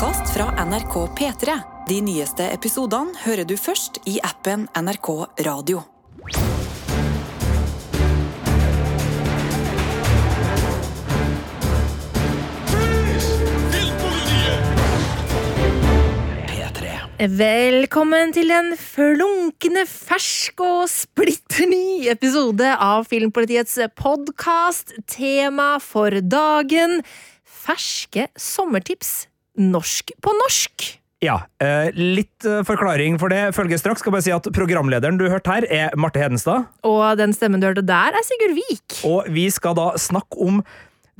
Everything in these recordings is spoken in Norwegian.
podkast fra NRK P3. De nyeste episodene hører du først i appen NRK Radio. Velkommen til en flunkende fersk og splitter ny episode av Filmpolitiets podkast. Tema for dagen ferske sommertips norsk på norsk. Ja, eh, litt eh, forklaring for det følger straks. Skal bare si at Programlederen du hørte her, er Marte Hedenstad. Og den stemmen du hørte der, er Sigurd Vik. Og vi skal da snakke om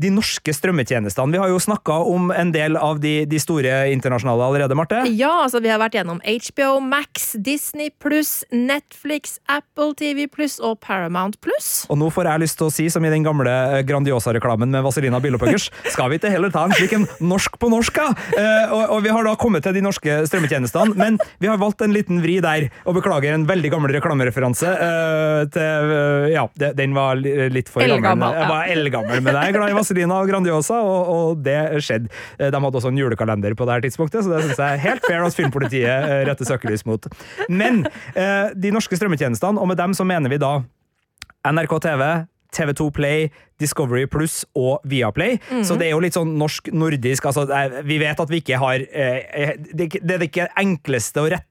de norske strømmetjenestene. Vi har jo snakka om en del av de, de, store internasjonale allerede, Marte. Ja, altså vi har vært gjennom HBO Max, Disney pluss, Netflix, Apple TV pluss og Paramount pluss. Og nå får jeg lyst til å si, som i den gamle eh, Grandiosa-reklamen med Vazelina Billopuggers, skal vi ikke heller ta en slik en norsk på norsk, da? Eh, og, og, vi har da kommet til de norske strømmetjenestene, men vi har valgt en liten vri der, og beklager en veldig gammel reklamereferanse. eh, til, uh, ja, den var litt for gammel. Jeg var eldgammel med deg, glad i Vazelina. Vazelina og Grandiosa, og, og, det skjedde. Eh, de hadde også en julekalender på det her tidspunktet, så det syns jeg er helt fair at Filmpolitiet eh, retter søkelys mot. Men eh, de norske strømmetjenestene, og med dem så mener vi da NRK TV, TV2 Play, Discovery Pluss og Viaplay. Mm. Så det er jo litt sånn norsk-nordisk. Altså, vi vet at vi ikke har Det er det ikke enkleste å rette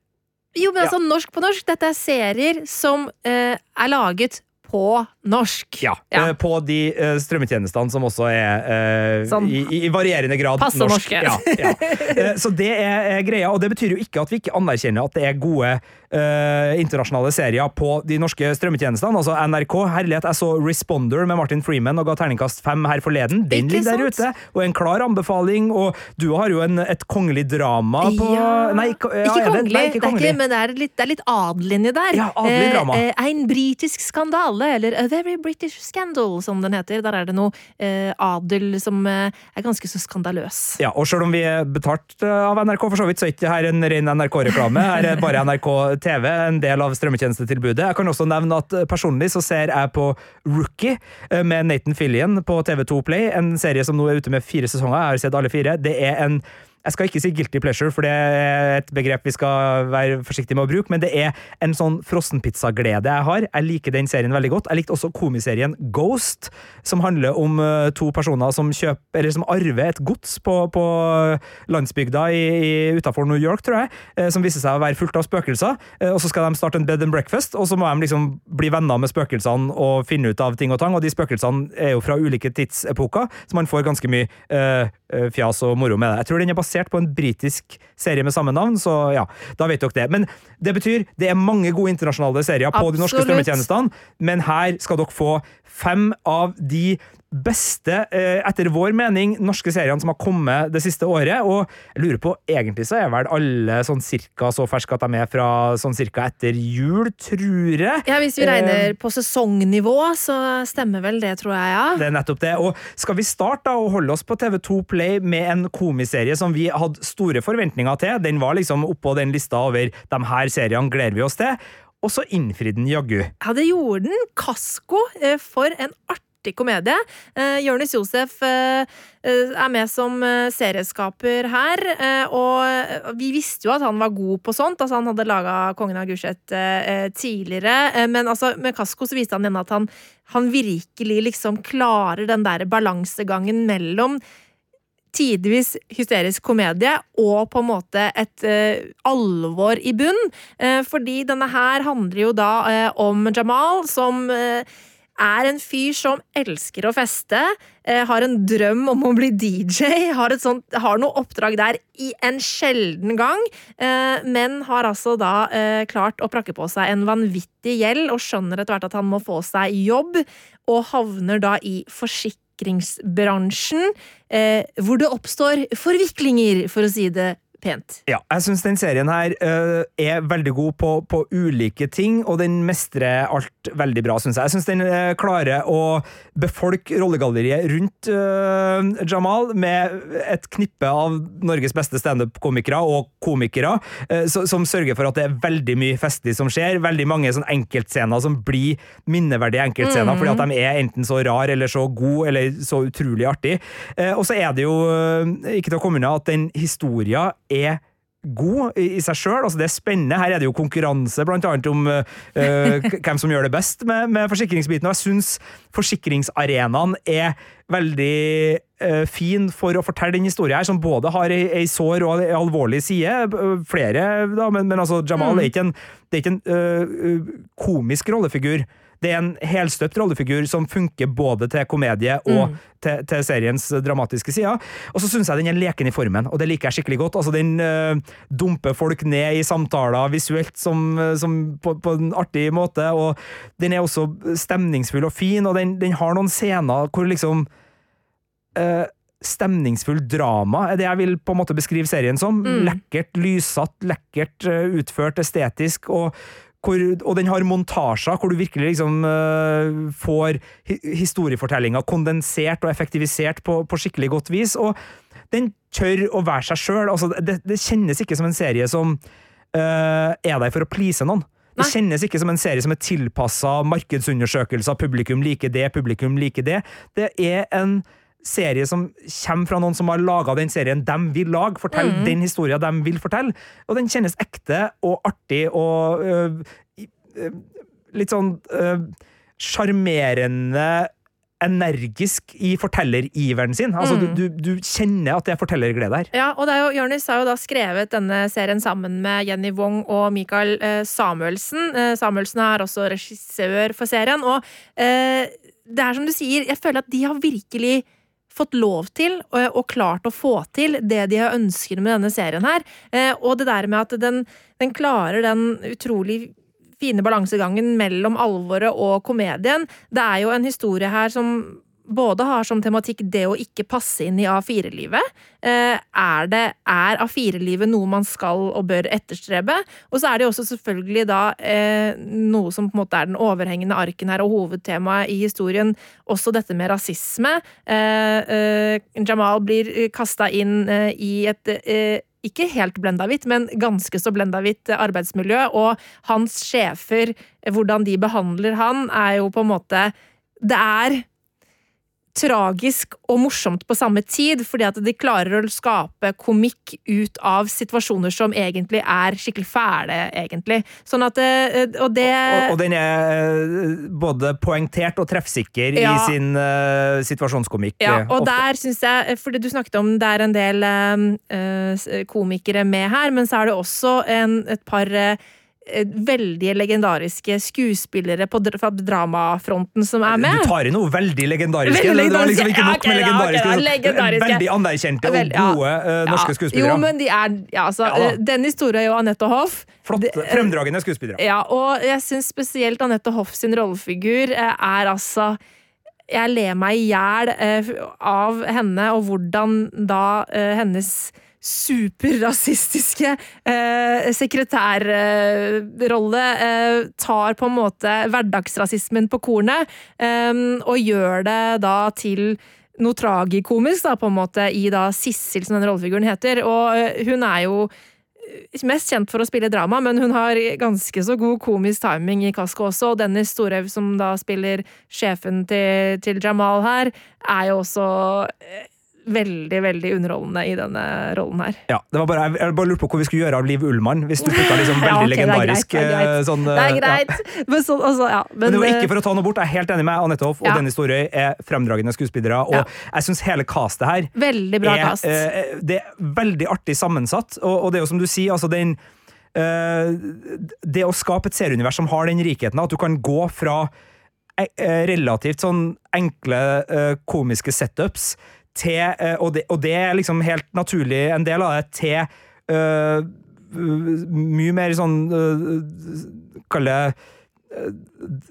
jo, men altså ja. norsk på norsk. Dette er serier som eh, er laget på norsk. Ja, ja. Uh, på de uh, strømmetjenestene som også er uh, i, i, varierende grad passe norsk. Ja, ja. så det er, greia, og det betyr jo ikke at vi ikke anerkjenner at det er gode internasjonale serier på de norske strømmetjenestene. Altså NRK, herlighet, jeg så Responder med Martin Freeman og ga terningkast fem her forleden. Den ligger der ute, og en klar anbefaling. Og du har jo en, et kongelig drama på Nei, ikke, kongelig, nei, ikke kongelig. Det er ikke, men det er litt, det er litt adelinje der. Ja, adelig drama. en britisk skandale, eller Very British Scandal, som den heter. Der er det noe eh, adel som eh, er ganske så skandaløs. Ja, og selv om vi er betalt eh, av NRK, for så vidt, så er ikke her en ren NRK-reklame. Her er bare NRK TV en del av strømmetjenestetilbudet. Jeg kan også nevne at eh, personlig så ser jeg på Rookie eh, med Nathan Fillion på TV2 Play, en serie som nå er ute med fire sesonger. Jeg har sett alle fire. Det er en jeg skal ikke si guilty pleasure, for det er et begrep vi skal være forsiktige med å bruke, men det er en sånn frossenpizzaglede jeg har. Jeg liker den serien veldig godt. Jeg likte også komiserien Ghost, som handler om uh, to personer som kjøper, som arver et gods på, på landsbygda utafor New York, tror jeg, uh, som viser seg å være fullt av spøkelser. Uh, og så skal de starte en bed and breakfast, og så må de liksom bli venner med spøkelsene og finne ut av ting og tang, og de spøkelsene er jo fra ulike tidsepoker, så man får ganske mye fjas og moro med det. Jeg tror den er basert på en britisk serie med samme navn, så ja, da vet dere det. Men det betyr det er mange gode internasjonale serier på de norske strømmetjenestene, men her skal dere få fem av de beste, eh, etter vår mening, norske seriene som har kommet det siste året. Og jeg lurer på, egentlig så er vel alle sånn cirka så ferske at de er fra sånn cirka etter jul, tror jeg. Ja, Hvis vi regner eh, på sesongnivå, så stemmer vel det, tror jeg, ja. Det er nettopp det. Og skal vi starte da og holde oss på TV2 Play med en komiserie som vi hadde store forventninger til? Den var liksom oppå den lista over de her seriene gleder vi oss til. Og så innfridde den jaggu. Ja, det gjorde den. Kasko eh, for en artig artig komedie. Eh, Jonis Josef eh, er med som serieskaper her, eh, og vi visste jo at han var god på sånt. Altså, han hadde laga Kongen av Gulset tidligere, men altså, med Kasko så viste han igjen at han, han virkelig liksom klarer den der balansegangen mellom tidvis hysterisk komedie og på en måte et uh, alvor i bunn. Uh, fordi denne her handler jo da uh, om Jamal som er en fyr som elsker å feste, eh, har en drøm om å bli DJ, har, sånt, har noe oppdrag der i en sjelden gang, eh, men har altså da eh, klart å prakke på seg en vanvittig gjeld og skjønner etter hvert at han må få seg jobb, og havner da i forsikringsbransjen, hvor det oppstår forviklinger, for å si det pent. Ja, jeg syns den serien her uh, er veldig god på, på, ulike ting, og den mestrer alt veldig bra, syns jeg. Jeg syns den uh, klarer å befolke rollegalleriet rundt uh, Jamal med et knippe av Norges beste standup-komikere og komikere, som sørger for at det er veldig mye festlig som skjer. Veldig mange sånn enkeltscener som blir minneverdige enkeltscener mm. fordi at de er enten så rar eller så god eller så utrolig artig. og så er det jo ikke til å komme unna at den historia er god i seg sjøl. Altså, det er spennende. Her er det jo konkurranse blant annet om uh, hvem som gjør det best med, med forsikringsbiten. Og jeg syns forsikringsarenaen er veldig uh, fin for å fortelle den historien her, som både har ei, ei sår og ei alvorlig side. Flere, da, men, men altså, Jamal mm. er ikke en, det er ikke en uh, komisk rollefigur. Det er en helstøpt rollefigur som funker både til komedie og mm. til, til, seriens dramatiske sider. Og så syns jeg den er leken i formen, og det liker jeg skikkelig godt. Altså, Den uh, dumper folk ned i samtaler visuelt som, eh, som på, på, en artig måte, og den er også stemningsfull og fin, og den, den har noen scener hvor liksom uh, stemningsfull drama, er det jeg vil på en måte beskrive serien som. Mm. Lekkert lyssatt, lekkert utført, estetisk, og hvor, og den har montasjer hvor du virkelig liksom uh, får historiefortellinga kondensert og effektivisert på, på, skikkelig godt vis. Og den tør å være seg sjøl. Altså, det, det, kjennes ikke som en serie som uh, er der for å please noen. Det kjennes ikke som en serie som er tilpassa markedsundersøkelser, publikum liker det, publikum liker det. Det er en serie som kommer fra noen som har laga den serien de vil lage. Fortell mm. den historien de vil fortelle. Og den kjennes ekte og artig og øh, øh, litt sånn sjarmerende øh, energisk i fortelleriveren sin. Altså, mm. du, du, du, kjenner at det er fortellerglede her. Ja, og jo, Jonis har jo da skrevet denne serien sammen med Jenny Wong og Michael eh, Samuelsen. Eh, Samuelsen er også regissør for serien, og eh, det er som du sier, jeg føler at de har virkelig fått lov til og, og, klart å få til det de har ønsket med denne serien her. Eh, og det der med at den, den klarer den utrolig fine balansegangen mellom alvoret og komedien. Det er jo en historie her som både har som tematikk det å ikke passe inn i A4-livet. Eh, er, er A4-livet noe man skal og bør etterstrebe? Og så er det jo også selvfølgelig da eh, noe som på en måte er den overhengende arken her, og hovedtemaet i historien, også dette med rasisme. Eh, Jamal blir kasta inn i et ikke helt blenda hvitt, men ganske så blenda hvitt arbeidsmiljø, og hans sjefer, hvordan de behandler han, er jo på en måte Det er tragisk og morsomt på samme tid, fordi at de klarer å skape komikk ut av situasjoner som egentlig er skikkelig fæle, egentlig. Sånn at eh, Og det Og, og den er eh, både poengtert og treffsikker ja. i sin uh, situasjonskomikk. Ja, og ofte. der syns jeg Fordi du snakket om det er en del uh, komikere med her, men så er det også en, et par uh, veldig legendariske skuespillere på fra dramafronten som er med. Du tar i noe veldig legendariske. Veldig legendariske. Det var liksom ikke nok med legendariske. Ja, legendariske. Veldig anerkjente og gode ja, norske skuespillere. Jo, men de er ja, altså, ja. Eh, Dennis Store og Anette Hoff. Flotte, fremdragende skuespillere. Ja, og jeg syns spesielt Anette Hoff sin rollefigur er altså Jeg ler meg i hjel av henne, og hvordan da hennes superrasistiske eh, sekretærrolle eh, tar på en måte hverdagsrasismen på kornet, eh, og gjør det da til noe tragikomisk, da, på en måte, i da Sissel, som den rollefiguren heter. Og eh, hun er jo mest kjent for å spille drama, men hun har ganske så god komisk timing i Kasko også. Og Dennis Storhaug, som da spiller sjefen til, til Jamal her, er jo også eh, veldig veldig underholdende i denne rollen her. Ja, det var bare, Jeg bare lurte på hvor vi skulle gjøre av Liv Ullmann, hvis du putta liksom veldig ja, okay, legendarisk det er greit. Det er greit. Sånn, det er greit. Ja. Men, så, altså, ja, men, men, det var ikke for å ta noe bort. Jeg er helt enig med Anette Hoff og Dennis Storøy er fremdragende skuespillere. Og jeg syns hele castet her Veldig bra er, cast. Eh, det er veldig artig sammensatt, og, og det er jo som du sier, altså den Uh, det å skape et serieunivers som har den rikheten, at du kan gå fra relativt sånn enkle uh, komiske setups til eh, og det, og det, er liksom helt naturlig. En del av det, til uh, mye mer sånn uh, Kall det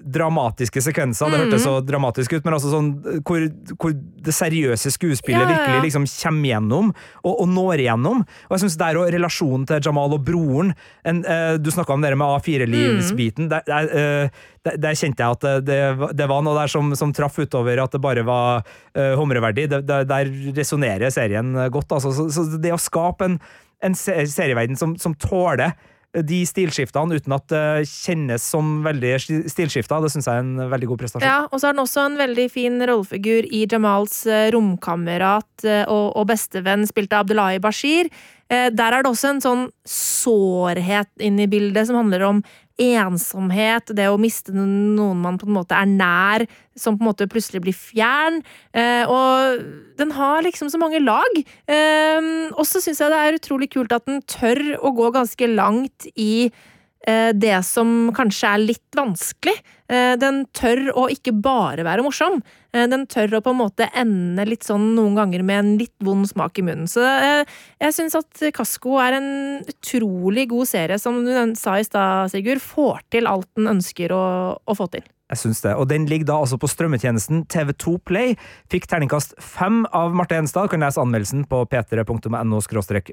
dramatiske sekvenser. Det hørtes så dramatisk ut, men altså sånn hvor, hvor det seriøse skuespillet Ja, ja, virkelig liksom kommer gjennom, og, og når igjennom. Og jeg synes der og relasjonen til Jamal og broren en, eh, Du snakka om det med A4-livsbiten. Der, der, eh, der, der kjente jeg at det, det, var- det var noe der som, som traff utover at det bare var uh, humreverdig. Der, der resonnerer serien godt. Altså. Så, så det å skape en, en serieverden som, som tåler de stilskiftene uten at det kjennes som veldig stilskifta. det syns jeg er en veldig god prestasjon. Ja, og så er den også en veldig fin rollefigur i Jamals eh, romkamerat eh, og, og bestevenn, spilt av Abdullahi Bashir. Eh, Der er det også en sånn sårhet inn i bildet som handler om ensomhet, det å miste noen man på en måte er nær, som på en måte plutselig blir fjern. Eh, og den har liksom så mange lag. Eh, og så syns jeg det er utrolig kult at den tør å gå ganske langt i det som kanskje er litt vanskelig. Eh, Den tør å ikke bare være morsom. Eh, Den tør å på en måte ende litt sånn noen ganger med en litt vond smak i munnen. Så eh, jeg syns at Kasko er en utrolig god serie, som du sa i stad, Sigurd. Får til alt den ønsker å, å få til. Jeg syns det. Og den ligger da altså på strømmetjenesten TV2 Play. Fikk terningkast fem av Marte Enstad. Kan lese anmeldelsen på p3.no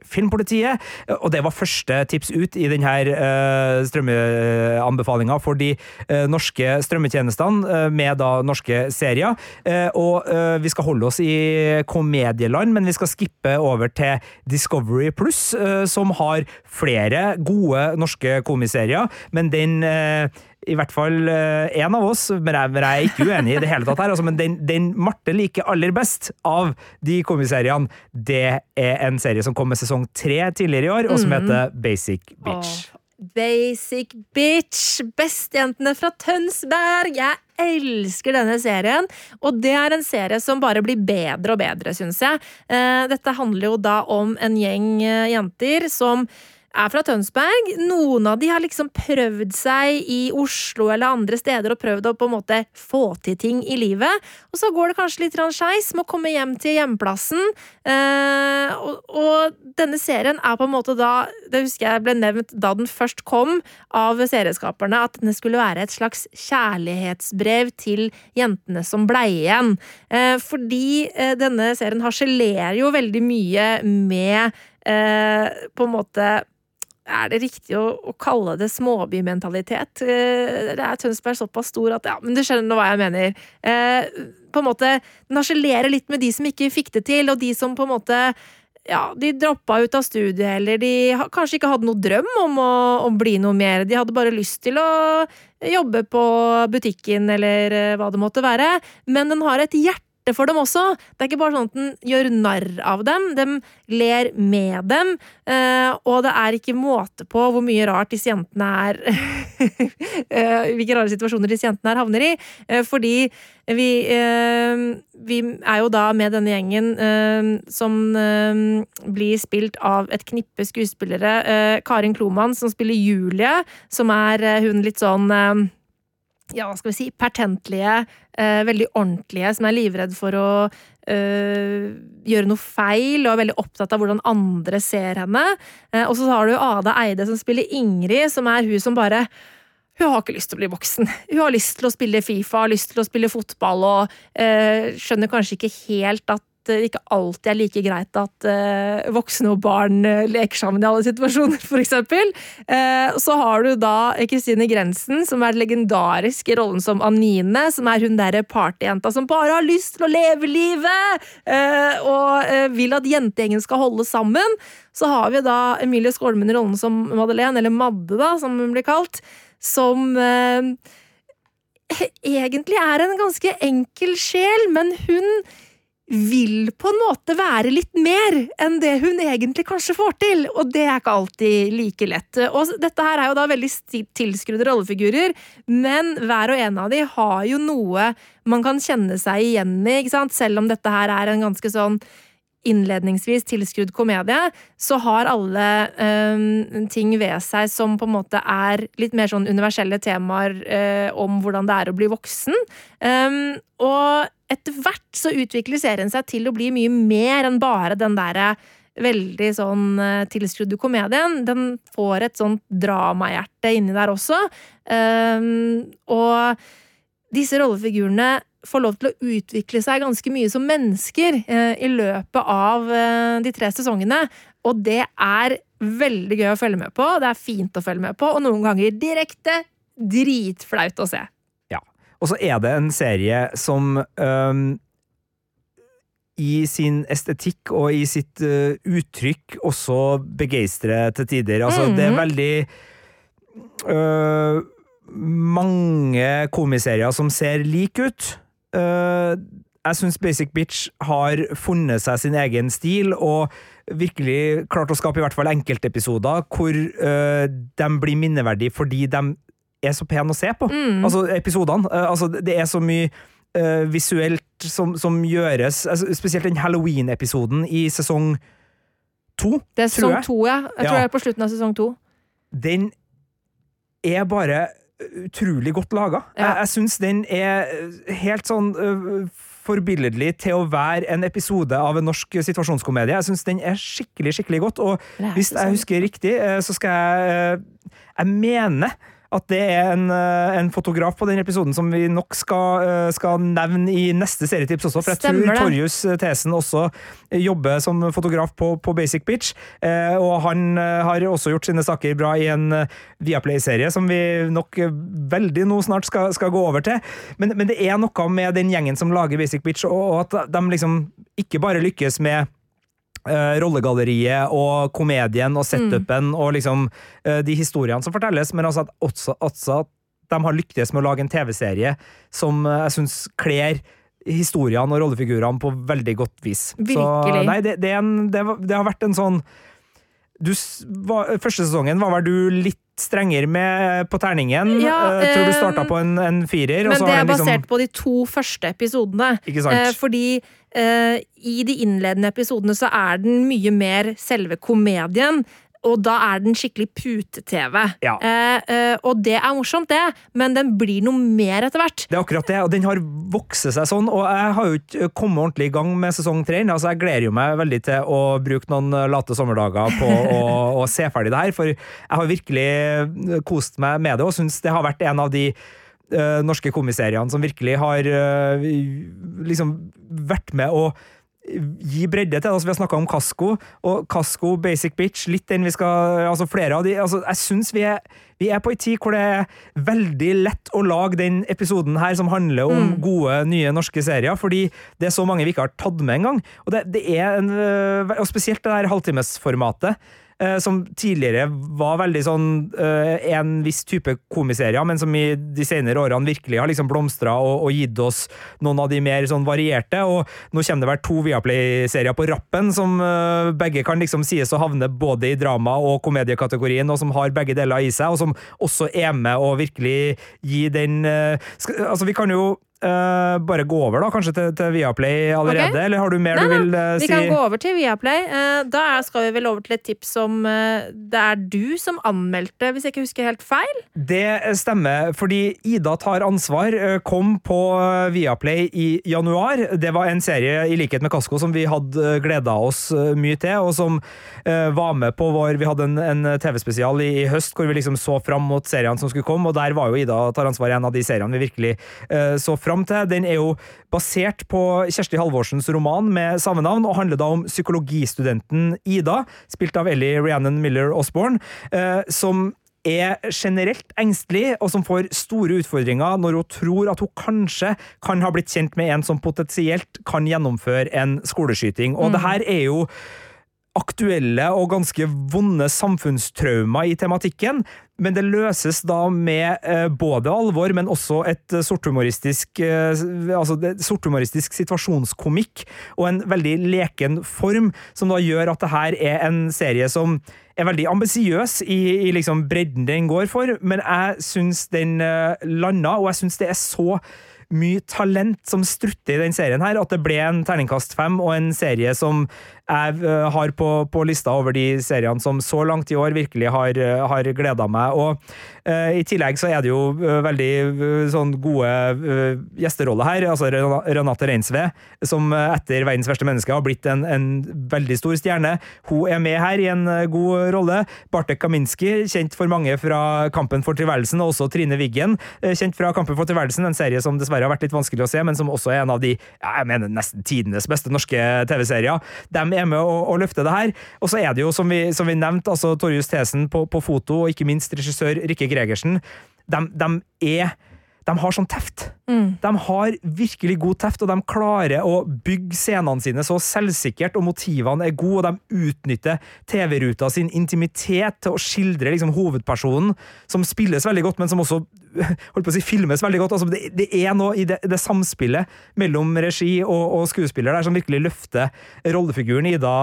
filmpolitiet. Og det var første tips ut i denne uh, strømmeanbefalinga for de eh, norske strømmetjenestene eh, med da norske serier. Eh, og eh, vi skal holde oss i komedieland, men vi skal skippe over til Discovery Pluss, eh, som har flere gode norske komiserier, men den eh, i hvert fall én av oss, men jeg, men jeg er ikke uenig i det hele tatt her, altså, men den, den Marte liker aller best av de komiseriene, det er en serie som kom med sesong tre tidligere i år, og som heter Basic Bitch. Åh, Basic bitch! Bestejentene fra Tønsberg! Jeg elsker denne serien, og det er en serie som bare blir bedre og bedre, syns jeg. Eh, Dette handler jo da om en gjeng eh, jenter som er fra Tønsberg. Noen av de har liksom prøvd seg i Oslo eller andre steder og prøvd å på en måte få til ting i livet. Og så går det kanskje litt skeis med å komme hjem til hjemplassen. Eh, og, og denne serien er på en måte da Det husker jeg ble nevnt da den først kom av serieskaperne, at den skulle være et slags kjærlighetsbrev til jentene som blei igjen. Eh, fordi eh, denne serien harselerer jo veldig mye med eh, på en måte er det riktig å, å kalle det småbymentalitet? Eh, Det er Tønsberg såpass stor at Ja, men du skjønner hva jeg mener. Eh, på en måte, Den harselerer litt med de som ikke fikk det til, og de som på en måte ja, de droppa ut av studiet, eller de kanskje ikke hadde noe drøm om å, om bli noe mer. De hadde bare lyst til å jobbe på butikken, eller eh, hva det måtte være. Men den har et hjerte for dem også. Det er ikke bare sånn at den gjør narr av dem, de ler med dem, eh, og det er ikke måte på hvor mye rart disse jentene er eh, Hvilke rare situasjoner disse jentene her havner i. eh, Fordi vi, vi er jo da med denne gjengen som blir spilt av et knippe skuespillere. Karin Kloman som spiller Julie, som er hun litt sånn ja, hva skal vi si, pertentlige, eh, veldig ordentlige, som er livredd for å eh, gjøre noe feil, og er veldig opptatt av hvordan andre ser henne. Eh, og så har du Ada Eide som spiller Ingrid, som er hun som bare hun har ikke lyst til å bli voksen. Hun har lyst til å spille Fifa, har lyst til å spille fotball, og eh, skjønner kanskje ikke helt at det ikke alltid er like greit at eh, voksne og barn eh, leker sammen i alle situasjoner, eksempel. Eh, så har du da Kristine Grensen, som er legendarisk i rollen som Anine, som er hun derre partyjenta som bare har lyst til å leve livet! Eh, og eh, vil at jentegjengen skal holde sammen. Så har vi da Emilie Skålmen i rollen som Madeleine, eller Madde, da, som hun blir kalt, som eh, egentlig er en ganske enkel sjel, men hun vil på en måte være litt mer enn det hun egentlig kanskje får til, og det er ikke alltid like lett. Og dette her er jo da veldig tilskrudde rollefigurer, men hver og en av de har jo noe man kan kjenne seg igjen i, ikke sant? Selv om dette her er en ganske sånn innledningsvis tilskrudd komedie, så har alle eh, ting ved seg som på en måte er litt mer sånn universelle temaer eh, om hvordan det er å bli voksen. Um, og etter hvert så utvikler serien seg til å bli mye mer enn bare den derre veldig sånn tilskrudde komedien. Den får et sånt dramahjerte inni der også. Um, og disse rollefigurene får lov til å utvikle seg ganske mye som mennesker uh, i løpet av uh, de tre sesongene. Og det er veldig gøy å følge med på, det er fint å følge med på, og noen ganger direkte dritflaut å se. Ja. Og så er det en serie som øhm, i sin estetikk og i sitt uh, uttrykk også begeistre til tider. Altså, Mhm. det er veldig uh, mange komiserier som ser like ut. Uh, jeg syns Basic Bitch har funnet seg sin egen stil, og virkelig klart å skape i hvert fall enkeltepisoder hvor de blir minneverdige fordi de er så pene å se på. Mm. Altså, episodene. altså, det er så mye øh, visuelt som, som gjøres, altså, spesielt den Halloween-episoden i sesong to. Det er sesong to, ja. Jeg tror Ja. jeg er på slutten av sesong to. den er bare utrolig godt laga. Ja. Jeg, jeg syns den er helt sånn uh, forbilledlig til å være en episode av en norsk situasjonskomedie. Jeg syns den er skikkelig, skikkelig godt, og hvis jeg husker riktig, øh, så skal jeg Jeg mener at det er en, øh, en fotograf på den episoden som vi nok skal, øh, skal nevne i neste serietips også, for jeg Stemmer tror. Torjus Thesen også jobber som fotograf på, på Basic eh, og han eh, har også gjort sine saker bra i en eh, Viaplay-serie som vi nok eh, veldig nå snart skal, skal gå over til. Men, men det er noe med den gjengen som lager Basic Bitch, og, og at de liksom ikke bare lykkes med eh, rollegalleriet og komedien og setupen og liksom eh, de historiene som fortelles, men altså at også, også at de har lyktes med å lage en TV-serie som eh, jeg syns kler historiene og rollefigurene på veldig godt vis. Så Virkelig. nei, det, det, er en, det, det har vært en sånn du, var, Første sesongen var vel du litt strengere med på terningen. Ja, Eh, tror du starta eh, på en, en firer. Men så det er basert liksom- basert på de to første episodene. Ikke sant? Eh, fordi eh, i de innledende episodene så er den mye mer selve komedien. Og da er den skikkelig pute-TV. Ja. Eh, eh, og det er morsomt, det, men den blir noe mer etter hvert. Det er akkurat det, og den har vokst seg sånn, og jeg har jo ikke kommet ordentlig i gang med sesong tre. ennå, Altså, jeg gleder jo meg veldig til å bruke noen late sommerdager på å, å se ferdig det her, for jeg har virkelig kost meg med det, og syns det har vært en av de eh, norske komiseriene som virkelig har uh, liksom vært med å gi bredde til. Altså, vi har snakka om Kasko, og Kasko, Basic Bitch, litt den vi skal Altså flere av de altså, Jeg syns vi, vi er på ei tid hvor det er veldig lett å lage den episoden her som handler om gode, nye norske serier, fordi det er så mange vi ikke har tatt med engang. Og det, det er en øh, Og spesielt det der halvtimesformatet. Eh, Som tidligere var veldig sånn eh, en viss type komiserier, men som i de senere årene virkelig har liksom blomstra og, og gitt oss noen av de mer sånn varierte. Og nå kommer det vel to Viaplay-serier på rappen, som eh, begge kan liksom sies å havne både i drama- og komediekategorien, og som har begge deler i seg, og som også er med å virkelig gi den Altså, vi kan jo eh, bare gå over, da, kanskje til, til Viaplay allerede, Okay. eller har du mer Nei, du vil vil eh, Vi si? kan gå over til Viaplay. Uh, da skal vi vel over til et tips som det er du som anmeldte, hvis jeg ikke husker helt feil? Det stemmer, fordi Ida tar ansvar kom på Viaplay i januar. Det var en serie i likhet med Kasko som vi hadde gleda oss mye til, og som var med på vår Vi hadde en, en TV-spesial i, i høst hvor vi liksom så fram mot seriene som skulle komme, og der var jo Ida tar ansvar en av de seriene vi virkelig så fram til. Den er jo basert på Kjersti Halvorsens roman med samme navn, og handler da om psykologistudenten Ida, spilt av Ellie Rhiannon Miller Osborne, eh, som er generelt engstelig, og som får store utfordringer når hun tror at hun kanskje kan ha blitt kjent med en som potensielt kan gjennomføre en skoleskyting. Og det her er jo aktuelle og ganske vonde samfunnstraumer i tematikken, men det løses da med eh, både alvor, men også et eh, sorthumoristisk eh, altså sorthumoristisk situasjonskomikk, og en veldig leken form, som da gjør at det her er en serie som er veldig ambisiøs i, i liksom bredden den går for, men jeg syns den landa, og jeg syns det er så mye talent som strutter i den serien her, at det ble en terningkast fem, og en serie som jeg eh, har på, på, lista over de seriene som så langt i år virkelig har, eh, har gleda meg. Og uh, i tillegg så er det jo uh, veldig uh, sånn gode gjesteroller her. Altså Renate Reinsve, som etter 'Verdens verste menneske' har blitt en, en, veldig stor stjerne. Hun er med her i en god rolle. Bartek Kaminski, kjent for mange fra 'Kampen for tilværelsen', og også Trine Wiggen, kjent fra 'Kampen for tilværelsen', en serie som dessverre har vært litt vanskelig å se, men som også er en av de jeg mener nesten tidenes beste norske TV-serier. De er med å, og løfte det her. Og så er det jo, som vi, som vi nevnte, altså Torjus Thesen på, på, foto, og ikke minst regissør Rikke Gregersen. De, de er de har sånn teft. Mm. De har virkelig god teft, og de klarer å bygge scenene sine så selvsikkert, og motivene er gode, og de utnytter TV-ruta sin intimitet til å skildre liksom, hovedpersonen, som spilles veldig godt, men som også holdt på å si, filmes veldig godt. Altså, det, det, er noe i det, det samspillet mellom regi og, og, skuespiller der som virkelig løfter rollefiguren Ida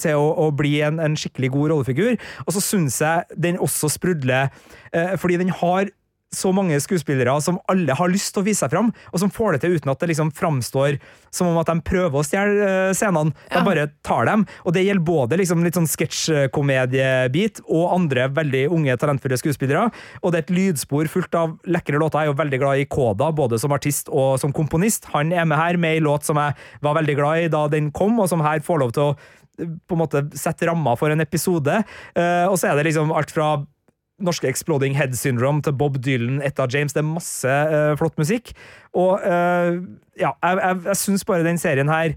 til å, å bli en, en, skikkelig god rollefigur. Og så syns jeg den også sprudler, eh, fordi den har så mange skuespillere som alle har lyst til å vise seg fram, og som får det til uten at det liksom framstår som om at de prøver å stjele uh, scenene. De ja. bare tar dem. Og det gjelder både liksom litt sånn sketsjkomediebit og andre veldig unge, talentfulle skuespillere. Og det er et lydspor fullt av lekre låter. Jeg er jo veldig glad i Koda, både som artist og som komponist. Han er med her med ei låt som jeg var veldig glad i da den kom, og som her får lov til å eh, på en måte sette ramma for en episode. Uh, og så er det liksom alt fra norske Exploding Head Syndrome til Bob Dylan, Etta James. Det er masse uh, flott musikk. Og uh, ja, jeg, jeg, jeg syns bare den serien her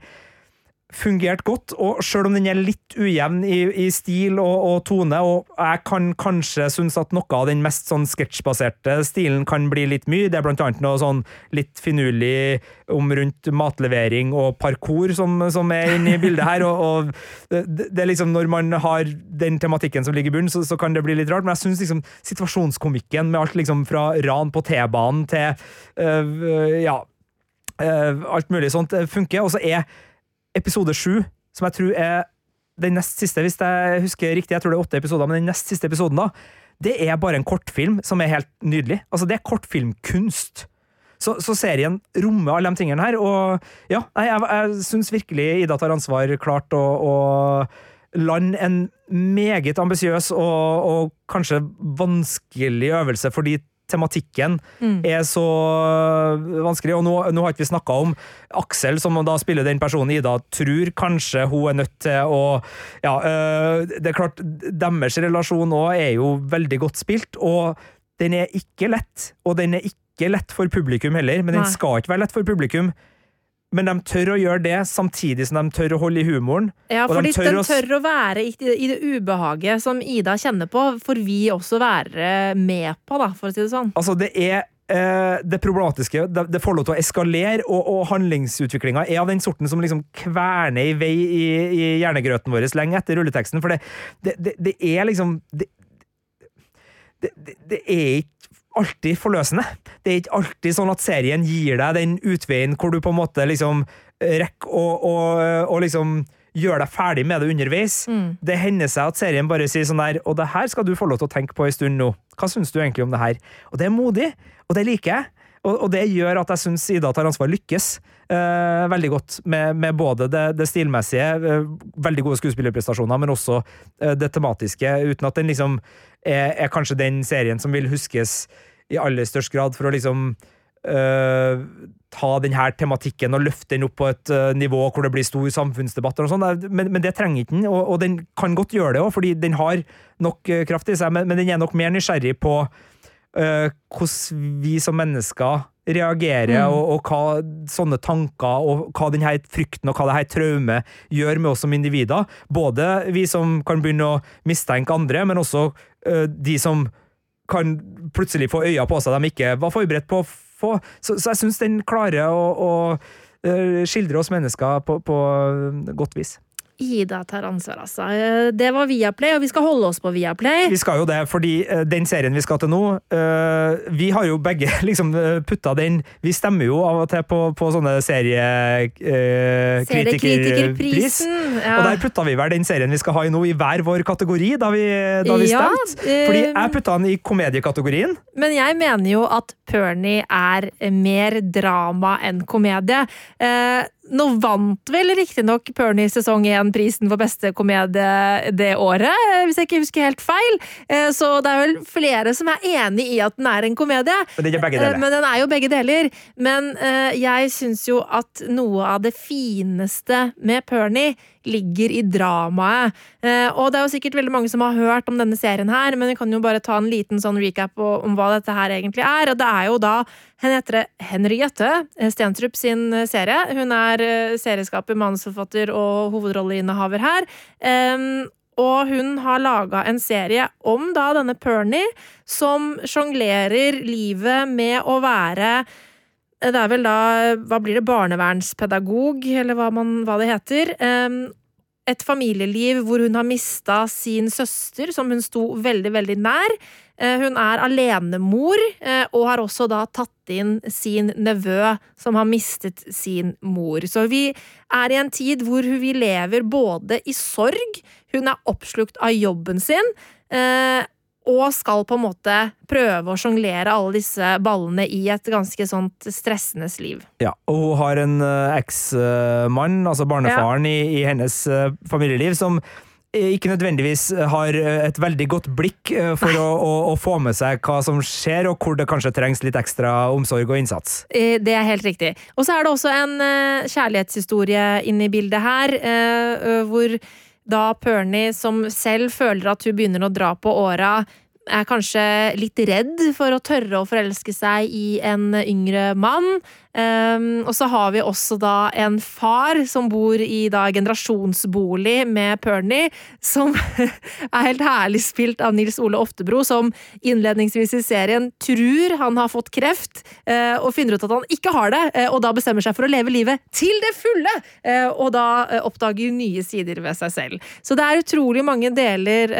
fungert godt, og selv om den er litt ujevn i, i stil og, og, tone, og jeg kan kanskje synes at noe av den mest sånn sketsjbaserte stilen kan bli litt mye, det er blant annet noe sånn litt finurlig om rundt matlevering og parkour som, som er inne i bildet her, og, og det, det, er liksom når man har den tematikken som ligger i bunnen, så, så, kan det bli litt rart, men jeg synes liksom situasjonskomikken med alt liksom fra ran på T-banen til øh, ja, øh, alt mulig sånt funker, og så er episode sju, som jeg tror er den nest siste, hvis jeg husker riktig, jeg tror det er åtte episoder, men den nest siste episoden, da, det er bare en kortfilm som er helt nydelig. Altså, det er kortfilmkunst. Så, så serien rommer alle de tingene her, og ja, jeg, jeg, jeg syns virkelig Ida tar ansvar klart å, og lande en meget ambisiøs og, og kanskje vanskelig øvelse for de tematikken mm. er så vanskelig. Og nå, nå har ikke vi snakka om Aksel, som da spiller den personen Ida tror kanskje hun er nødt til å Ja, øh, det er klart, deres relasjon òg er jo veldig godt spilt, og den er ikke lett. Og den er ikke lett for publikum heller, men den skal ikke være lett for publikum men de tør å gjøre det samtidig som de tør å holde i humoren. Ja, fordi de tør, de tør å, være i, i, det ubehaget som Ida kjenner på, får vi også være med på, da, for å si det sånn. Altså, det er eh, det problematiske det, det, får lov til å eskalere, og, og handlingsutviklinga er av den sorten som liksom kverner i vei i, i hjernegrøten vår lenge etter rulleteksten. For det, det, det er liksom det, det, er ikke alltid forløsende. Det er ikke alltid sånn at serien gir deg den utveien hvor du på en måte liksom rekker å liksom gjøre deg ferdig med det underveis. Mm. Det hender seg at serien bare sier sånn der Og det her skal du få lov til å tenke på en stund nå. Hva syns du egentlig om det her? Og det er modig, og det liker jeg. Og, og det gjør at jeg syns Ida tar ansvar lykkes eh, veldig godt med, med både det, det stilmessige, eh, veldig gode skuespillerprestasjoner, men også eh, det tematiske, uten at den liksom er, er kanskje den serien som vil huskes i aller størst grad for å liksom uh, ta denne tematikken og løfte den opp på et uh, nivå hvor det blir stor samfunnsdebatt. og sånn, men, men, det trenger ikke den, og, og, den kan godt gjøre det òg, fordi den har nok uh, kraft i seg, men, men, den er nok mer nysgjerrig på hvordan vi som mennesker reagerer, mm. og, og, hva sånne tanker og hva denne frykten og hva dette traumet gjør med oss som individer. Både vi som kan begynne å mistenke andre, men også de som kan plutselig få øya på seg de ikke var forberedt på å få. Så, så jeg syns den klarer å, å, eh, skildre oss mennesker på, på godt vis. Ida tar ansvar, altså. Eh, det var Viaplay, og vi skal holde oss på Viaplay. Vi skal jo det, fordi eh, den serien vi skal til nå Vi har jo begge liksom putta den Vi stemmer jo av og til på, på sånne seriekritikerpris. Ja. Og der putta vi vel den serien vi skal ha i nå, i hver vår kategori, da vi, da vi ja, stemte. Fordi jeg putta den i komediekategorien. men jeg mener jo at Pernie er mer drama enn komedie. Eh, nå vant vel riktignok Pernie sesong 1 prisen for beste komedie det året, eh, hvis jeg ikke husker helt feil. Eh, så det er vel flere som er enig i at den er en komedie. Men det er begge deler. Eh, Men den er jo begge deler. Men jeg syns jo at noe av det fineste med Pernie ligger i dramaet. Eh, og det er jo sikkert veldig mange som har hørt om denne serien her, men vi kan jo bare ta en liten sånn recap om hva dette her egentlig er. Og det er jo da Henriette Stentrup sin eh, serie. Hun er eh, serieskaper, manusforfatter og hovedrolleinnehaver her. Og hun har laga en serie om da denne Pernie, som sjonglerer livet med å være det er vel da Hva blir det? Barnevernspedagog, eller hva, man, hva det heter. Et familieliv hvor hun har mista sin søster, som hun sto veldig, veldig nær. Eh, Hun er alenemor, eh, og har også da tatt inn sin nevø, som har mistet sin mor. Så vi er i en tid hvor vi lever både i sorg, hun er oppslukt av jobben sin, eh, og skal på en måte prøve å sjonglere alle disse ballene i et ganske sånt stressende liv. Ja, og hun har en eh, eksmann, altså barnefaren i, i hennes eh, familieliv, som eh, ikke nødvendigvis har et veldig godt blikk for å, å, å få med seg hva som skjer, og hvor det kanskje trengs litt ekstra omsorg og innsats. Det er helt riktig. Og så er det også en kjærlighetshistorie inne i bildet her, hvor da Pernie, som selv føler at hun begynner å dra på åra, er kanskje litt redd for å tørre å forelske seg i en yngre mann. Um, og så har vi også da en far som bor i da generasjonsbolig med Pernie, som er helt herlig spilt av Nils Ole Oftebro, som innledningsvis i serien tror han har fått kreft, uh, og finner ut at han ikke har det, uh, og da bestemmer seg for å leve livet til det fulle, Uh, og da oppdager nye sider ved seg selv. Så det er utrolig mange deler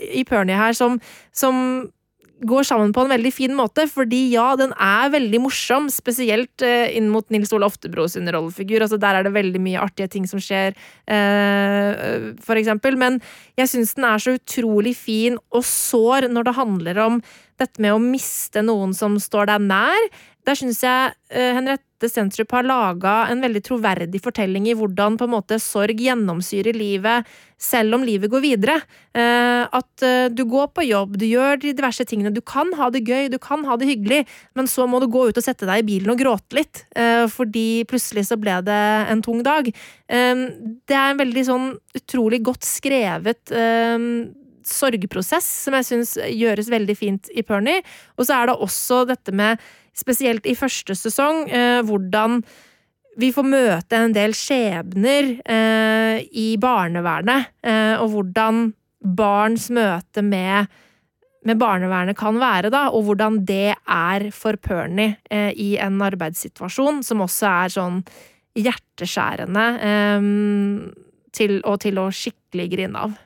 i Pernie her som, som går sammen på en veldig fin måte, fordi ja, den er veldig morsom, spesielt eh, inn mot Nils Ole Oftebro sin rollefigur. Altså, der er det veldig mye artige ting som skjer, eh, for eksempel. Men jeg syns den er så utrolig fin og sår når det handler om dette med å miste noen som står deg nær. Der syns jeg uh, Henriette Stentrup har laga en veldig troverdig fortelling i hvordan på en måte sorg gjennomsyrer livet, selv om livet går videre. Uh, at uh, du går på jobb, du gjør de diverse tingene. Du kan ha det gøy, du kan ha det hyggelig, men så må du gå ut og sette deg i bilen og gråte litt, fordi plutselig så ble det en tung dag. Det er en veldig sånn utrolig godt skrevet sorgprosess som jeg syns gjøres veldig fint i Pernie. Og så er det også dette med, spesielt i første sesong, eh, hvordan vi får møte en del skjebner eh, i barnevernet, eh, og hvordan barns møte med, med barnevernet kan være, da, og hvordan det er for Pernie i en arbeidssituasjon som også er sånn hjerteskjærende til, og til å skikkelig grine av.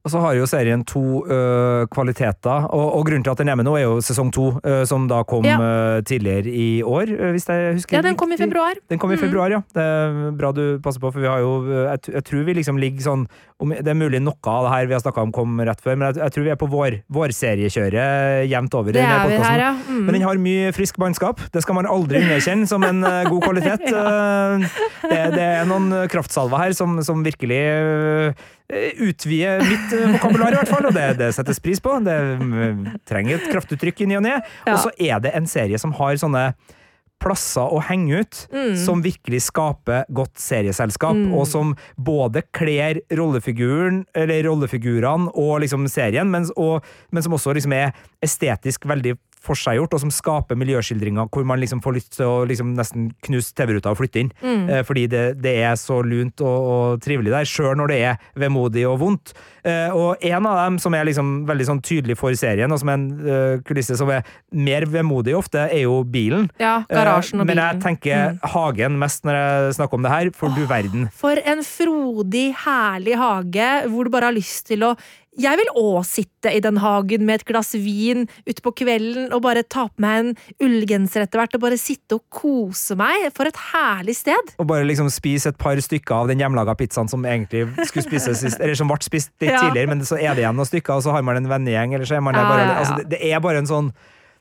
Og så har jo serien to uh, kvaliteter, og, og grunnen til at den er med nå, er jo sesong to, uh, som da kom Ja. uh, tidligere i år, hvis jeg husker Ja, den kom i februar. Den kom i februar, februar, ja. Det er bra du passer på, for vi har jo Jeg, jeg tror vi liksom ligger sånn om, Det er mulig noe av det her vi har snakka om kom rett før, men jeg, jeg tror vi er på vår, vårseriekjøret jevnt over. Det er vi her, ja. Mm. Men den har mye frisk mannskap. Det skal man aldri underkjenne som en god kvalitet. Eh, det, det er noen kraftsalver her som, som virkelig eh, utvider mitt eh, vokabular, i hvert fall. Og det, det settes pris på. Det mm, trenger et kraftuttrykk i ny og ne. Ja. Og så er det en serie som har sånne plasser å henge ut, Mm. som virkelig skaper godt serieselskap, Mm. og som både kler rollefiguren, eller rollefigurene og liksom serien, men, og, men som også liksom er estetisk veldig forseggjort, og som skaper miljøskildringer hvor man liksom får lyst til å liksom nesten knuse TV-ruta og flytte inn. Mm. Eh, fordi det, det er så lunt og, og trivelig der, sjøl når det er vemodig og vondt. Eh, og en av dem som er liksom veldig sånn tydelig for serien, og som er en eh, kulisse som er mer vemodig ofte, er jo bilen. Ja, garasjen og Eh, Men jeg tenker Mm. hagen mest når jeg snakker om det her, for du verden. For en frodig, herlig hage hvor du bare har lyst til å Jeg vil òg sitte i den hagen med et glass vin utpå kvelden og bare ta på meg en ullgenser etter hvert og bare sitte og kose meg. For et herlig sted! Og bare liksom spise et par stykker av den hjemmelaga pizzaen som egentlig skulle spises eller som ble spist litt Ja. tidligere, men så er det igjen noen stykker, og så har man en vennegjeng, eller så er man der bare ja, ja. altså, det, det er bare en sånn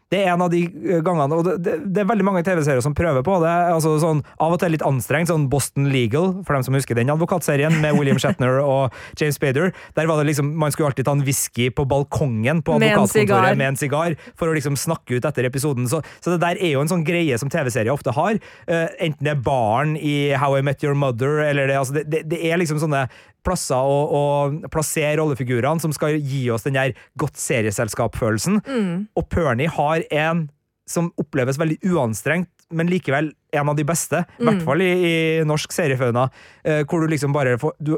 Det er en av de eh, gangene, og det, det, det er veldig mange TV-serier som prøver på det. altså sånn, Av og til litt anstrengt, sånn Boston Legal, for dem som husker den advokatserien, med William Shatner og James Spader. Der var det liksom, Man skulle alltid ta en whisky på balkongen på advokatkontoret med en sigar, for å liksom snakke ut etter episoden. Så, så det der er jo en sånn greie som TV-serier ofte har. Uh, enten det er barn i How I Met Your Mother, eller det, altså det, det, det er liksom sånne plasser å, å plassere rollefigurene som skal gi oss den der godt serieselskap-følelsen. Og Pernie har en som oppleves veldig uanstrengt, men likevel en av de beste. I hvert fall i, i norsk seriefauna, eh, hvor du liksom bare får du,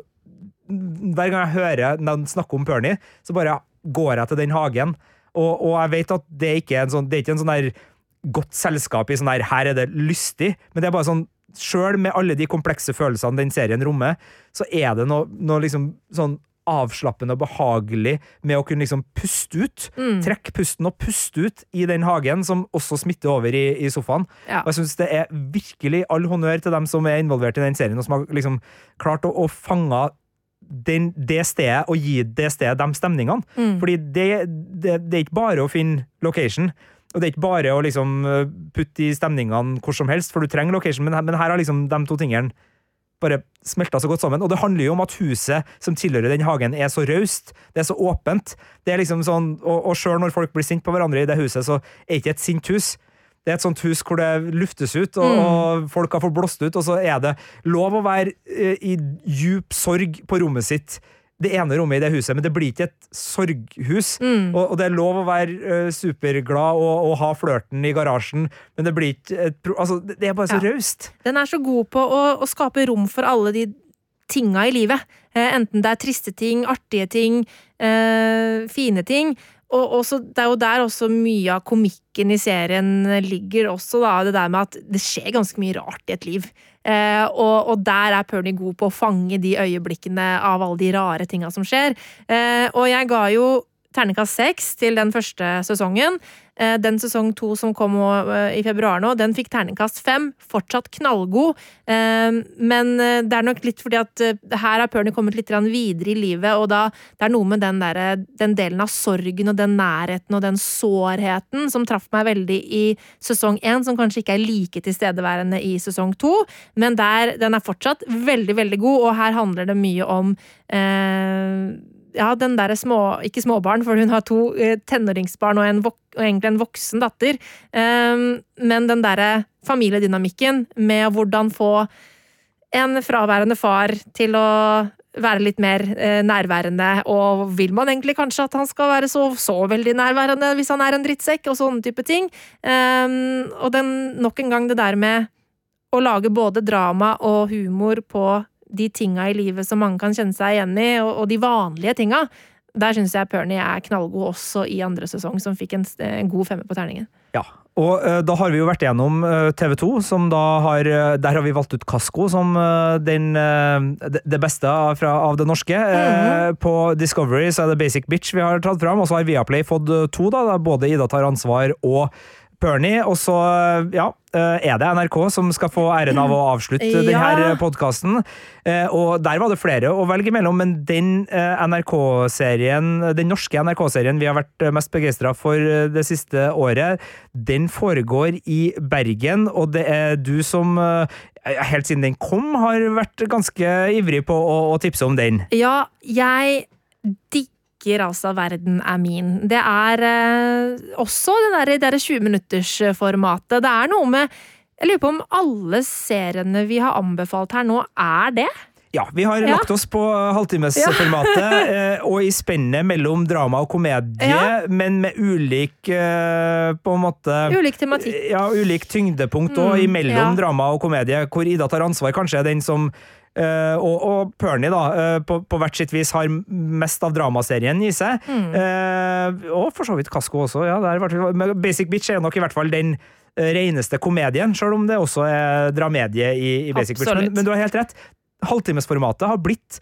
Hver gang jeg hører noen snakke om Pernie, så bare går jeg til den hagen. Og, og jeg vet at det ikke er en sånn, det er ikke en sånn der godt selskap i sånn der her er det lystig, men det er bare sånn Sjøl med alle de komplekse følelsene den serien rommer, så er det noe, noe liksom sånn avslappende og behagelig med å kunne liksom puste ut. Trekke pusten og puste ut i den hagen, som også smitter over i, i sofaen. Ja. Og jeg synes det er virkelig all honnør til dem som er involvert i den serien, og som har liksom klart å, å fange den, det stedet og gi det stedet de stemningene. Fordi det, det, det er ikke bare å finne location. Og det er ikke bare å liksom eh, putte i stemningene hvor som helst, for du trenger location, men, men her har liksom de to tingene bare smelta så godt sammen. Og det handler jo om at huset som tilhører den hagen, er så raust. Det er så åpent. Det er liksom sånn, Og, og sjøl når folk blir sint på hverandre i det huset, så er det ikke et sint hus. Det er et sånt hus hvor det luftes ut, og, og folk har fått blåst ut, og så er det lov å være eh, i djup sorg på rommet sitt. Det ene rommet i det huset, men det blir ikke et sorghus. Og, og det er lov å være uh, superglad og, og ha flørten i garasjen, men det blir ikke et. Altså, det det er bare så Ja. raust. Den er så god på å, å skape rom for alle de tinga i livet. Eh, enten det er triste ting, artige ting, eh, fine ting. Og også, det er jo der også mye av komikken i serien ligger også, da. Det der med at det skjer ganske mye rart i et liv. Eh, og, og der er Pernie god på å fange de øyeblikkene av alle de rare tinga som skjer. Eh, og jeg ga jo terningkast seks til den første sesongen. Eh, Den sesong to som kom eh, i februar nå, den fikk terningkast fem. Fortsatt knallgod. Eh, Men det er nok litt fordi at her har Pernie kommet litt videre i livet, og da det er noe med den, der, den delen av sorgen og den nærheten og den sårheten som traff meg veldig i sesong én, som kanskje ikke er like tilstedeværende i sesong to, men der, den er fortsatt veldig, veldig god, og her handler det mye om eh, ja, den derre små Ikke småbarn, for hun har to eh, tenåringsbarn og, en vok og egentlig en voksen datter. Ehm, men den derre familiedynamikken med hvordan få en fraværende far til å være litt mer eh, nærværende, og vil man egentlig kanskje at han skal være så, så veldig nærværende hvis han er en drittsekk, og sånne type ting. Ehm, og den, nok en gang det der med å lage både drama og humor på de tinga i livet som mange kan kjenne seg igjen i, og, og de vanlige tinga. Der syns jeg Pernie er knallgod også i andre sesong, som fikk en, en god femmer på terningen. Ja, og uh, da har vi jo vært gjennom uh, TV 2, som da har uh, Der har vi valgt ut Kasko som den, det, beste av, fra, av det norske. Eh, På Discovery så er det Basic Bitch vi har tatt fram, og så har Viaplay fått to, da, både Ida tar ansvar og Pernie. Og så, eh, ja, eh, er det NRK som skal få æren av å avslutte Ja. denne podkasten. Og der var det flere å velge mellom, men den eh, NRK-serien, den norske NRK-serien vi har vært eh, mest begeistra for eh, det siste året, den foregår i Bergen, og det er du som eh, helt siden den kom, har vært ganske ivrig på å, å tipse om den. Ja, jeg digger altså Verden er min. Det er eh, også det der, det der 20-minuttersformatet. Det er noe med Jeg lurer på om alle seriene vi har anbefalt her nå, er det? Ja, vi har Ja. lagt oss på halvtimesformatet, ja. og i spennet mellom drama og komedie, Ja. men med ulik eh, på en måte Ulik tematikk. Ja, ulik tyngdepunkt Mm, imellom drama og komedie, hvor Ida tar ansvar, kanskje er den som eh, og, og Pernie, da, uh, på, på hvert sitt vis har mest av dramaserien i seg. Mm. Uh, og for så vidt Kasko også. Ja, er men Basic Bitch er nok i hvert fall den reneste komedien, selv om det også er dramedie i, i Basic Bitch. Men, men du har helt rett. Halvtimesformatet har blitt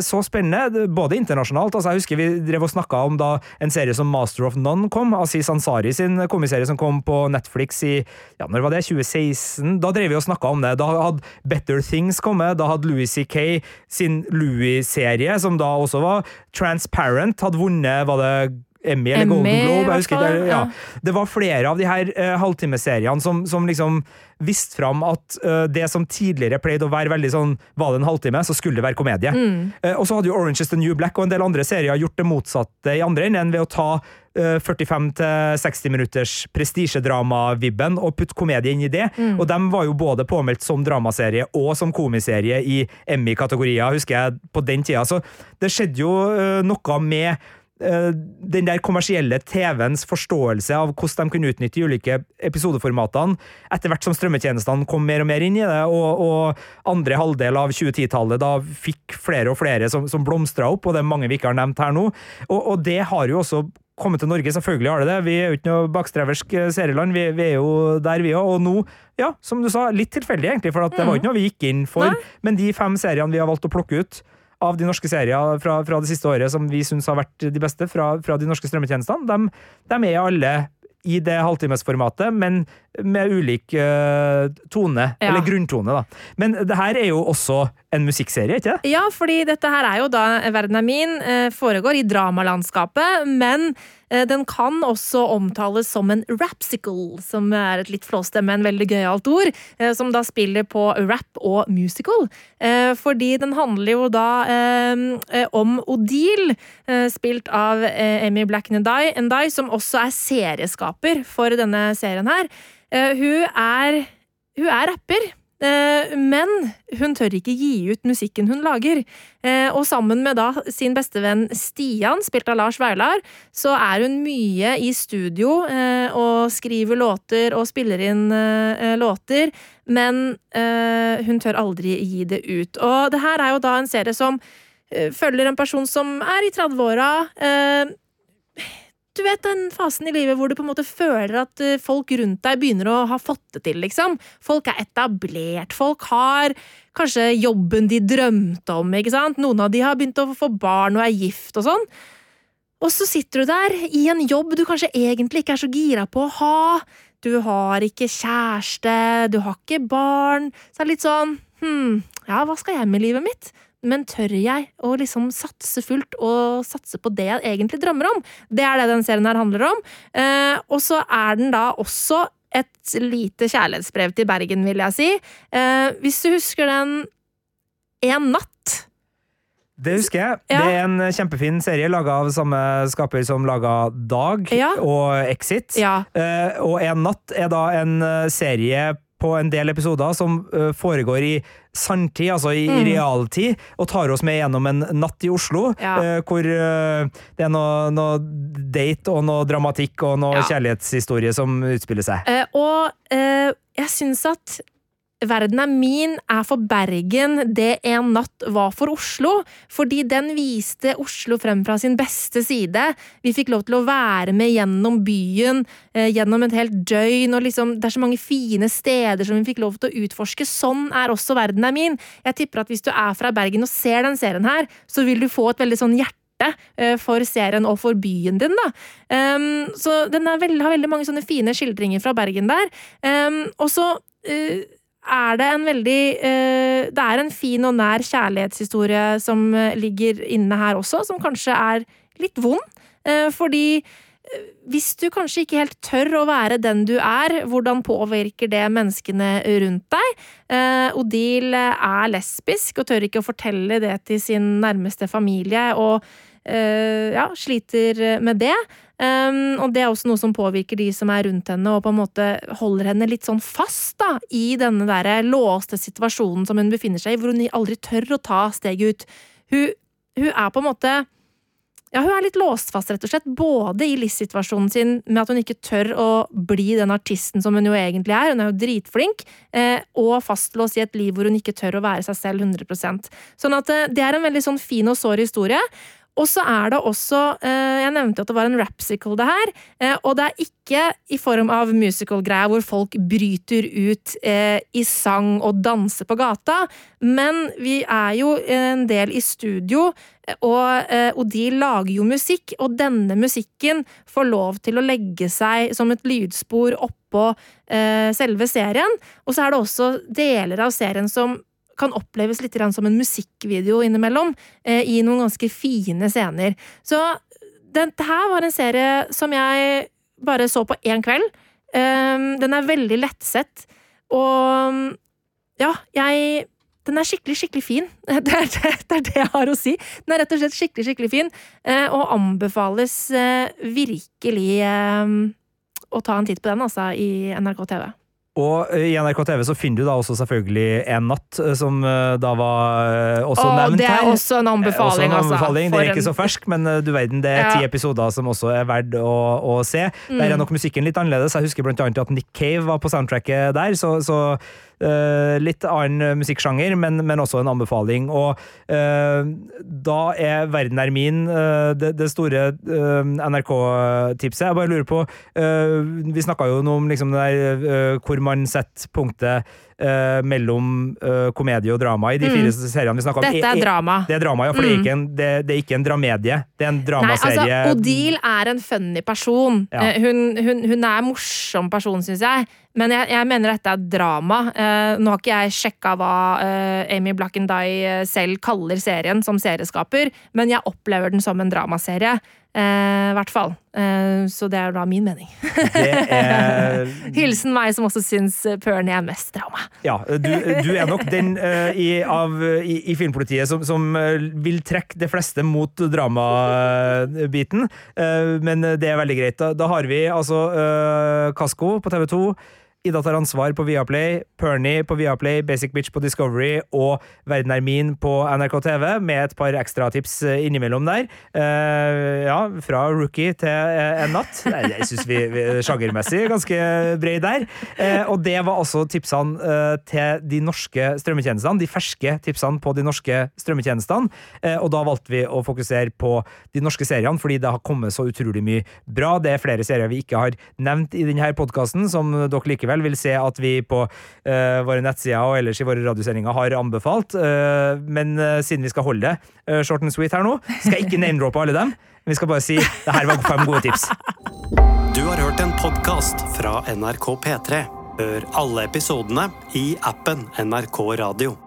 så spennende, både internasjonalt. altså Jeg husker vi drev og snakka om da en serie som Master of None kom. Aziz Ansari sin komiserie som kom på Netflix i ja, når var det, 2016. Da drev vi og snakka om det. Da hadde Better Things kommet. Da hadde Louis C.K. sin Louis-serie, som da også var transparent, hadde vunnet var det Emmy eller Emmy, Golden Globe. Jeg husker, det, ja. Det var flere av de her uh, halvtimeseriene som, som liksom viste fram at uh, det som tidligere pleide å være veldig sånn Var det en halvtime, så skulle det være komedie. Mm. Uh, og så hadde jo Orange is the New Black og en del andre serier gjort det motsatte i andre enden ved å ta eh, 45-60 minutters prestisjedrama-vibben og putte komedie inn i det. Mm. Og de var jo både påmeldt som dramaserie og som komiserie i Emmy-kategorier, husker jeg, på den tida. Så det skjedde jo noe med den der kommersielle TV-ens forståelse av hvordan de kunne utnytte de ulike episodeformatene, etter hvert som strømmetjenestene kom mer og mer inn i det, og, og andre halvdel av 2010-tallet da fikk flere og flere som, som blomstra opp, og det er mange vi ikke har nevnt her nå. Og, og det har jo også kommet til Norge, selvfølgelig har det det. Vi er jo ikke noe bakstreversk eh, serieland, vi, vi er jo der vi er. Og nå, ja, som du sa, litt tilfeldig egentlig, for at det var ikke noe vi gikk inn for. Nei. Men de fem seriene vi har valgt å plukke ut av de norske serier fra, fra det siste året som vi syns har vært de beste fra, fra de norske strømmetjenestene, de, de er alle i det halvtimesformatet, men med ulik uh, tone, Ja. eller grunntone, da. Men det her er jo også en musikkserie, ikke det? Ja, fordi dette her er jo da Verden er min, eh, foregår i dramalandskapet, men den kan også omtales som en rapsicle, som er et litt flåste, men veldig gøyalt ord, eh, som da spiller på rap og musical. Eh, Fordi den handler jo da eh, eh, om Odile, eh, spilt av eh, Amy Black Ndai, som også er serieskaper for denne serien her. Eh, Hun er, hun er rapper. Eh, Men hun tør ikke gi ut musikken hun lager. Eh, Og sammen med da sin bestevenn Stian, spilt av Lars Vaular, så er hun mye i studio eh, og skriver låter og spiller inn låter, men hun tør aldri gi det ut. Og det her er jo da en serie som følger en person som er i 30-åra. Du vet den fasen i livet hvor du på en måte føler at eh, folk rundt deg begynner å ha fått det til, liksom. Folk er etablert, folk har kanskje jobben de drømte om, ikke sant. Noen av de har begynt å få barn og er gift og sånn. Og så sitter du der i en jobb du kanskje egentlig ikke er så gira på å ha. Du har ikke kjæreste, du har ikke barn. Så er det litt sånn hm, ja, hva skal jeg med livet mitt? Men tør jeg å liksom satse fullt og satse på det jeg egentlig drømmer om? Det er det den serien her handler om. Eh, og så er den da også et lite kjærlighetsbrev til Bergen, vil jeg si. Eh, hvis du husker den En natt Det husker jeg. Ja. Det er en kjempefin serie laga av samme skaper som laga Dag Ja. og Exit. Ja. Eh, og En natt er da en eh, serie på en del episoder som eh, foregår i sanntid, altså i, Mm. realtid, og tar oss med gjennom en natt i Oslo, Ja. uh, hvor uh, det er noe, noe date og noe dramatikk og noe Ja. kjærlighetshistorie som utspiller seg. Uh, og jeg syns at Verden er min er for Bergen det en natt var for Oslo. Fordi den viste Oslo frem fra sin beste side. Vi fikk lov til å være med gjennom byen eh, gjennom et helt døgn. og liksom, Det er så mange fine steder som vi fikk lov til å utforske. Sånn er også Verden er min. Jeg tipper at hvis du er fra Bergen og ser den serien her, så vil du få et veldig sånn hjerte eh, for serien og for byen din. da. Um, så den veldig, har veldig mange sånne fine skildringer fra Bergen der. Um, og så eh, er det en veldig eh, Det er en fin og nær kjærlighetshistorie som eh, ligger inne her også, som kanskje er litt vond. Eh, fordi hvis du kanskje ikke helt tør å være den du er, hvordan påvirker det menneskene rundt deg? Odile er lesbisk og tør ikke å fortelle det til sin nærmeste familie, og ja, sliter med det. Um, og det er også noe som påvirker de som er rundt henne, og på en måte holder henne litt sånn fast da, i denne der låste situasjonen som hun befinner seg i, hvor hun aldri tør å ta steget ut. Hun, hun er på en måte ja, hun er litt låst fast, rett og slett, både i livssituasjonen sin med at hun ikke tør å bli den artisten som hun jo egentlig er, hun er jo dritflink, eh, og fastlåst i et liv hvor hun ikke tør å være seg selv 100% Sånn at eh, det er en veldig sånn fin og sår historie. Og så er det også eh, Jeg nevnte at det var en rapsicle, det her. Eh, og det er ikke i form av musical-greier hvor folk bryter ut eh, i sang og danser på gata. Men vi er jo en del i studio, eh, og de lager jo musikk. Og denne musikken får lov til å legge seg som et lydspor oppå selve serien. Og så er det også deler av serien som kan oppleves litt som en musikkvideo innimellom, eh, i noen ganske fine scener. Så dette her var en serie som jeg bare så på én kveld. Um, den er veldig lettsett, og ja, jeg den er skikkelig, skikkelig fin. Det er det, det er det, jeg har å si. Den er rett og slett skikkelig, skikkelig fin, eh, og anbefales eh, virkelig eh, å ta en titt på den, altså, i NRK TV. Og i NRK TV så finner du da også selvfølgelig En natt, som da var også Åh, nevnt her. Det er også en anbefaling, også en anbefaling. altså. Det er ikke så fersk, men du verden, det er Ja. ti episoder som også er verdt å, å se. Der er nok musikken litt annerledes. Jeg husker annet at Nick Cave var på soundtracket der, så, så eh, litt annen musikksjanger, men, men også en anbefaling. Og eh, da er Verden er min eh, det, det store eh, NRK-tipset. Jeg bare lurer på eh, Vi snakka jo nå om liksom der eh, hvor man setter punktet eh, mellom uh, komedie og drama i de fire seriene vi snakka om. Mm. Dette er drama. Det er drama, ja, for det, er ikke en, det, det er ikke en dramedie. Det er en Nei, dramaserie. altså, Odile er en funny person. Ja. Eh, Hun, hun, hun er en morsom person, syns jeg. Men jeg, jeg mener dette er drama. Uh, nå har ikke jeg sjekka hva uh, Amy Blackendye selv kaller serien som serieskaper, men jeg opplever den som en dramaserie. Eh, I hvert fall. Eh, så det er da min mening. Er Hilsen meg som også syns Pernie er mest drama. Ja, du, du er nok den eh, i, av, i, i filmpolitiet som, som eh, vil trekke det fleste mot dramabiten, men det er veldig greit. Da, da har vi altså Kasko på TV 2. Ida tar ansvar på Viaplay, Pernie på Viaplay, Basic Bitch på Discovery og Verden er min på NRK TV, med et par ekstratips eh, innimellom der. Uh, ja, fra rookie til uh, en natt. Jeg syns vi, vi sjangermessig er ganske brei der. Uh, og det var altså tipsene til de norske strømmetjenestene, de ferske tipsene på de norske strømmetjenestene. Og da valgte vi å fokusere på de norske seriene, fordi det har kommet så utrolig mye bra. Det er flere serier vi ikke har nevnt i denne podkasten, som dere likevel vil se at vi på eh, våre nettsider og ellers i våre radiosendinger har anbefalt. Eh, men eh, siden vi skal holde det short and sweet her nå, skal jeg ikke name-droppe alle dem. Vi skal bare si det her var fem gode tips. Du har hørt en podkast fra NRK P3. Hør alle episodene i appen NRK Radio.